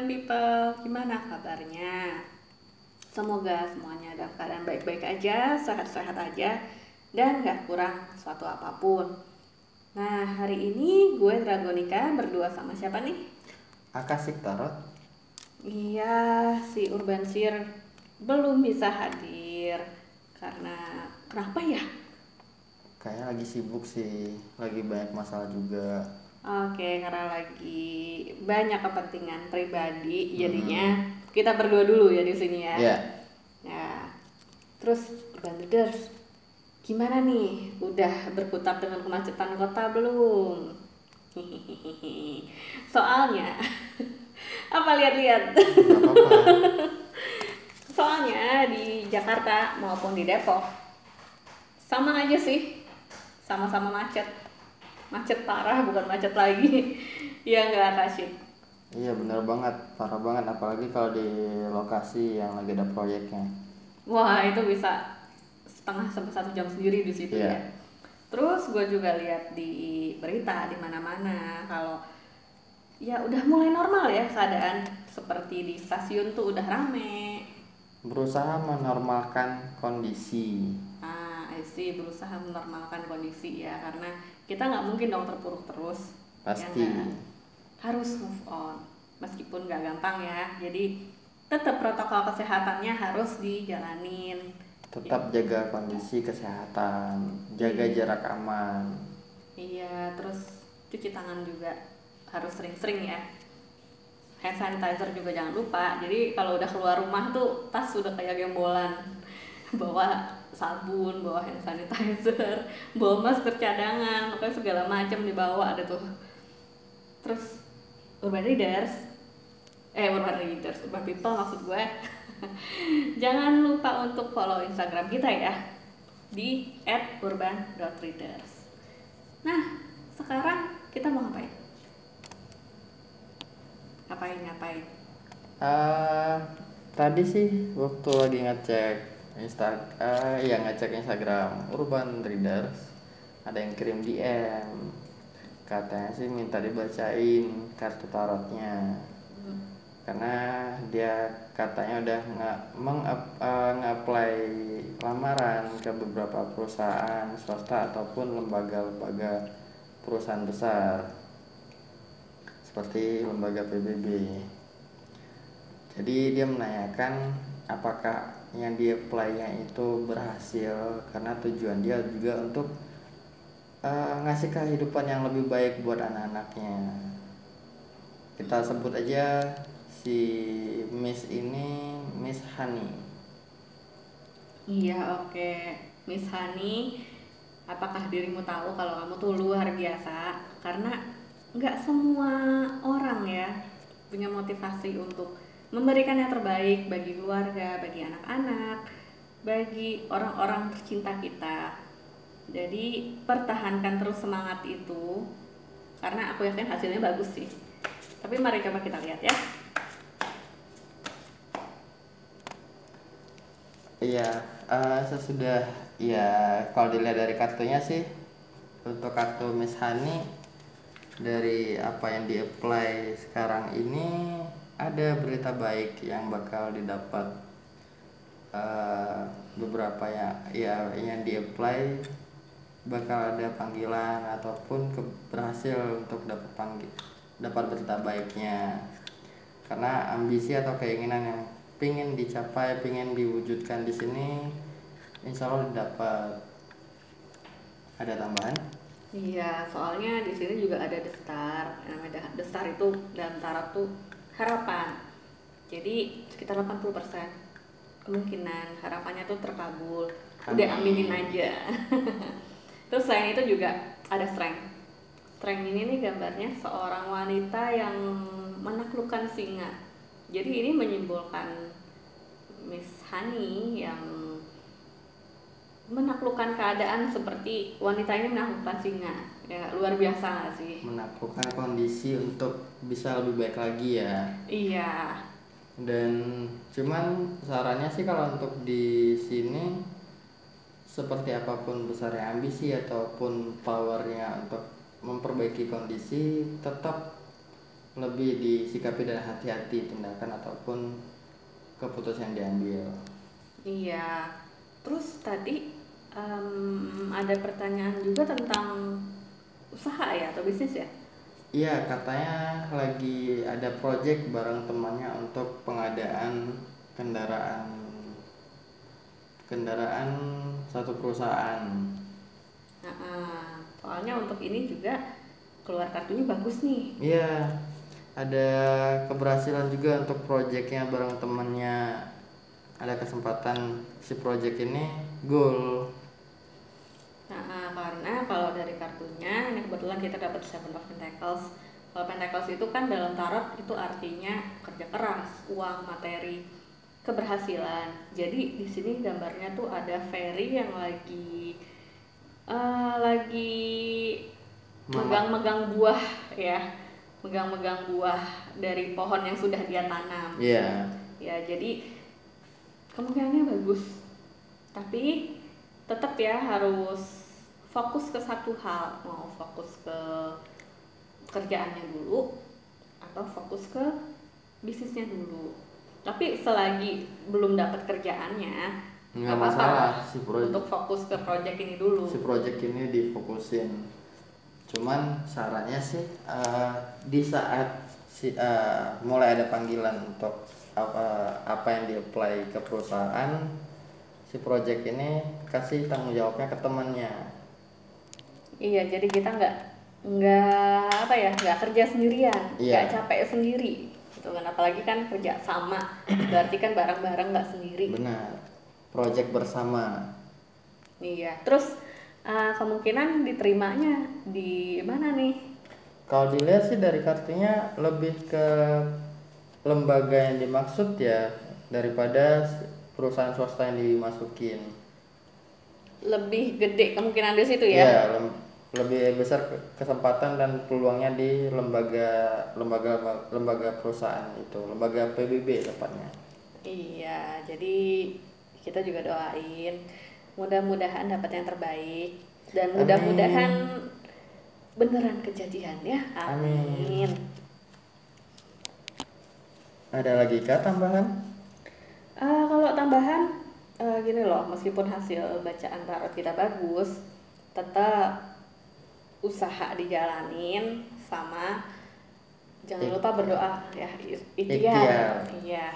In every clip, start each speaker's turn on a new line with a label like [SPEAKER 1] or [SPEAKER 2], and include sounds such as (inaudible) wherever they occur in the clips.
[SPEAKER 1] Urban People, gimana kabarnya? Semoga semuanya dalam keadaan baik-baik aja, sehat-sehat aja, dan gak kurang suatu apa pun. Nah, hari ini gue Dragonika berdua sama siapa nih?
[SPEAKER 2] Akasik Tarot.
[SPEAKER 1] Iya, si Urban Sir belum bisa hadir karena kenapa ya?
[SPEAKER 2] Kayaknya lagi sibuk sih, lagi banyak masalah juga.
[SPEAKER 1] Oke, karena lagi banyak kepentingan pribadi, jadinya kita berdua dulu ya di sini ya.
[SPEAKER 2] Ya,
[SPEAKER 1] Nah, terus Banders, gimana nih? Udah berkutat dengan kemacetan kota belum? (laughs) Soalnya, (laughs) apa lihat-lihat? (laughs) Soalnya di Jakarta maupun di Depok sama aja sih, sama-sama macet. Macet parah, bukan macet lagi. (laughs) ya nggak kasih.
[SPEAKER 2] Iya bener banget, parah banget. Apalagi kalau di lokasi yang lagi ada proyeknya.
[SPEAKER 1] Wah itu bisa setengah sampai satu jam sendiri di situ
[SPEAKER 2] Iya.
[SPEAKER 1] ya. Terus gue juga lihat di berita di mana-mana kalau ya udah mulai normal ya keadaan seperti di stasiun tuh udah rame.
[SPEAKER 2] Berusaha menormalkan kondisi.
[SPEAKER 1] Ah, I see, berusaha menormalkan kondisi ya karena kita nggak mungkin dong terpuruk terus.
[SPEAKER 2] Pasti.
[SPEAKER 1] Ya nggak? harus move on meskipun nggak gampang ya. Jadi tetap protokol kesehatannya harus dijalanin.
[SPEAKER 2] Tetap jaga kondisi kesehatan, jaga
[SPEAKER 1] Iya.
[SPEAKER 2] jarak aman.
[SPEAKER 1] Iya, terus cuci tangan juga harus sering-sering ya. Hand sanitizer juga jangan lupa. Jadi kalau udah keluar rumah tuh tas udah kayak gembolan. (laughs) Bawa sabun, bawa hand sanitizer, (laughs) bawa masker cadangan, pokoknya segala macam dibawa ada tuh. Terus urban readers, eh urban readers, urban people maksud gue. (laughs) jangan lupa untuk follow Instagram kita ya di @urban.readers. Nah, sekarang kita mau ngapain? Ngapain ngapain?
[SPEAKER 2] Eh, tadi sih waktu lagi ngecek Insta, eh, ya ngecek Instagram Urban Readers, ada yang kirim DM, katanya sih minta dibacain kartu tarotnya, karena dia katanya udah nggak meng eh, nge-apply lamaran ke beberapa perusahaan swasta ataupun lembaga-lembaga perusahaan besar. Seperti lembaga PBB. Jadi dia menanyakan apakah yang dia apply-nya itu berhasil karena tujuan dia juga untuk eh, ngasih kehidupan yang lebih baik buat anak-anaknya. Kita sebut aja si Miss ini Miss Hani.
[SPEAKER 1] Iya, oke. Miss Hani, apakah dirimu tahu kalau kamu tuh luar biasa? Karena nggak semua orang ya punya motivasi untuk memberikan yang terbaik bagi keluarga, bagi anak-anak, bagi orang-orang tercinta kita. Jadi pertahankan terus semangat itu karena aku yakin hasilnya bagus sih. Tapi mari coba kita lihat ya.
[SPEAKER 2] Iya, eh, sesudah ya kalau dilihat dari kartunya sih untuk kartu Miss Hani dari apa yang di apply sekarang ini ada berita baik yang bakal didapat eh, beberapa ya ya yang di apply bakal ada panggilan ataupun ke- berhasil untuk dapat panggil dapat berita baiknya. Karena ambisi atau keinginan yang pingin dicapai pingin diwujudkan di sini insya Allah dapat ada tambahan?
[SPEAKER 1] Iya, soalnya di sini juga ada destar. Namanya destar itu dalam tarot tuh harapan. Jadi sekitar 80% kemungkinan harapannya tuh terkabul. Udah
[SPEAKER 2] Amin.
[SPEAKER 1] aminin aja. (laughs) Terus selain itu juga ada strength. Strength ini nih gambarnya seorang wanita yang menaklukkan singa. Jadi ini menyimbolkan Miss Hani yang menaklukkan keadaan seperti wanita ini menaklukkan singa ya luar biasa nggak sih
[SPEAKER 2] menaklukkan kondisi untuk bisa lebih baik lagi ya
[SPEAKER 1] iya
[SPEAKER 2] dan cuman sarannya sih kalau untuk di sini seperti apa pun besarnya ambisi ataupun powernya untuk memperbaiki kondisi tetap lebih disikapi dan hati-hati tindakan ataupun keputusan yang diambil.
[SPEAKER 1] Iya. Terus tadi em, ada pertanyaan juga tentang usaha ya atau bisnis ya?
[SPEAKER 2] Iya, katanya lagi ada project bareng temannya untuk pengadaan kendaraan kendaraan satu perusahaan.
[SPEAKER 1] Nah, eh, soalnya untuk ini juga keluar kartunya bagus nih.
[SPEAKER 2] Iya, ada keberhasilan juga untuk projectnya bareng temannya. Ada kesempatan si project ini goal.
[SPEAKER 1] Nah, eh, karena kalau dari kartunya ini kebetulan kita dapat Seven of Pentacles. Kalau Pentacles itu kan dalam tarot itu artinya kerja keras, uang, materi, keberhasilan. Jadi di sini gambarnya tuh ada fairy yang lagi eh, lagi megang-megang buah ya, megang-megang buah dari pohon yang sudah dia tanam.
[SPEAKER 2] Iya.
[SPEAKER 1] Ya, jadi kemungkinannya bagus. Tapi tetap ya harus fokus ke satu hal, mau fokus ke kerjaannya dulu atau fokus ke bisnisnya dulu. Tapi selagi belum dapat kerjaannya,
[SPEAKER 2] Nggak
[SPEAKER 1] nggak apa-apa
[SPEAKER 2] masalah si project
[SPEAKER 1] untuk fokus ke project ini dulu.
[SPEAKER 2] si project ini difokusin cuman sarannya sih eh, di saat si eh, mulai ada panggilan untuk apa apa yang di apply ke perusahaan si project ini kasih tanggung jawabnya ke temannya
[SPEAKER 1] Iya, jadi kita nggak nggak apa ya nggak kerja sendirian,
[SPEAKER 2] Iya.
[SPEAKER 1] nggak capek sendiri, gitu kan. Apalagi kan kerja sama, berarti kan bareng-bareng nggak sendiri.
[SPEAKER 2] benar project bersama
[SPEAKER 1] Iya. Terus eh, kemungkinan diterimanya di mana nih?
[SPEAKER 2] kalau dilihat sih dari kartunya lebih ke lembaga yang dimaksud ya daripada perusahaan swasta yang dimasukin
[SPEAKER 1] Lebih gede kemungkinan di situ
[SPEAKER 2] Iya,
[SPEAKER 1] ya?
[SPEAKER 2] lem- lebih besar ke- kesempatan dan peluangnya di lembaga lembaga lembaga perusahaan itu, lembaga PBB tepatnya.
[SPEAKER 1] Iya. Jadi kita juga doain mudah-mudahan dapat yang terbaik dan mudah-mudahan beneran kejadian ya.
[SPEAKER 2] Amin.
[SPEAKER 1] Amin.
[SPEAKER 2] Ada lagi kah tambahan?
[SPEAKER 1] Eh, kalau tambahan eh, gini loh, meskipun hasil bacaan tarot kita bagus, tetap usaha dijalanin sama jangan
[SPEAKER 2] Ik-
[SPEAKER 1] lupa berdoa ya
[SPEAKER 2] Ikhtiar.
[SPEAKER 1] ikhtiar. Iya.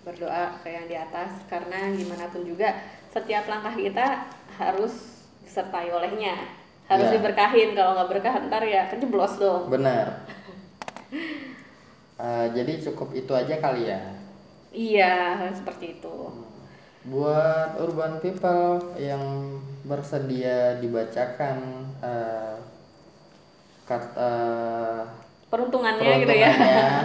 [SPEAKER 1] Berdoa ke yang di atas karena gimana pun juga setiap langkah kita harus disertai olehnya. Harus
[SPEAKER 2] Ya.
[SPEAKER 1] diberkahin kalau nggak berkah ntar ya kejeblos dong.
[SPEAKER 2] Benar. (laughs) Eh, jadi cukup itu aja kali ya.
[SPEAKER 1] Iya, seperti itu.
[SPEAKER 2] Buat urban people yang bersedia dibacakan eh, kata
[SPEAKER 1] Peruntungannya gitu ya.
[SPEAKER 2] peruntungannya,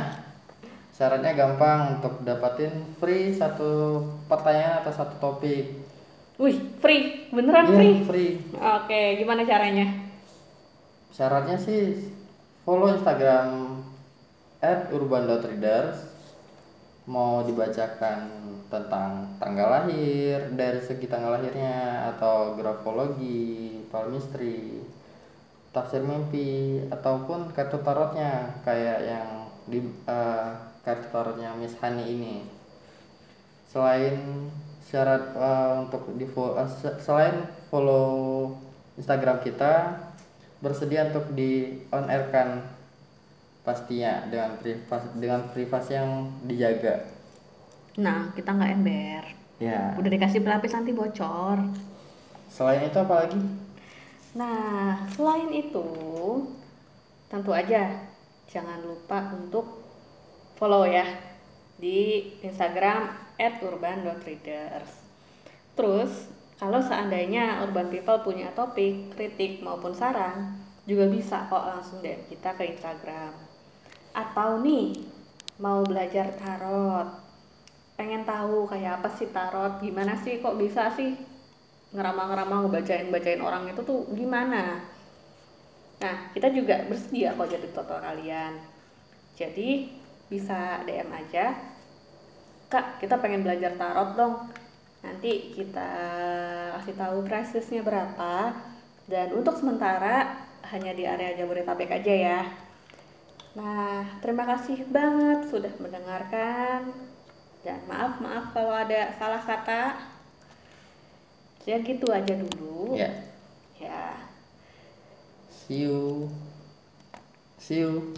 [SPEAKER 2] syaratnya gampang untuk dapatin free satu pertanyaan atau satu topik.
[SPEAKER 1] Wih, free, beneran
[SPEAKER 2] Iya,
[SPEAKER 1] free.
[SPEAKER 2] free.
[SPEAKER 1] Oke, gimana caranya?
[SPEAKER 2] Syaratnya sih follow Instagram @urban.readers mau dibacakan tentang tanggal lahir dari segi tanggal lahirnya atau grafologi, palmistry, tafsir mimpi ataupun kartu tarotnya kayak yang di eh, kartu tarotnya Miss Hani ini. Selain syarat eh, untuk di se- selain follow Instagram kita bersedia untuk di on air kan pastinya dengan privasi dengan privasi yang dijaga
[SPEAKER 1] Nah, kita nggak ember.
[SPEAKER 2] ya
[SPEAKER 1] Udah dikasih pelapis anti bocor.
[SPEAKER 2] selain itu apa lagi
[SPEAKER 1] Nah, selain itu, tentu aja jangan lupa untuk follow ya di Instagram @urban.readers. Terus, kalau seandainya Urban People punya topik, kritik maupun saran, juga bisa kok langsung DM kita ke Instagram. Atau nih, mau belajar tarot, pengen tahu kayak apa sih tarot, gimana sih kok bisa sih ngeramah-ngeramah ngebacain bacain orang itu tuh gimana? Nah kita juga bersedia kok jadi tutor kalian. Jadi bisa DM aja. Kak kita pengen belajar tarot dong. Nanti kita kasih tahu price-nya berapa. Dan untuk sementara hanya di area Jabodetabek aja ya. Nah, terima kasih banget sudah mendengarkan. Dan maaf maaf kalau ada salah kata. Ya gitu aja dulu.
[SPEAKER 2] Ya.
[SPEAKER 1] Ya.
[SPEAKER 2] See you. See you.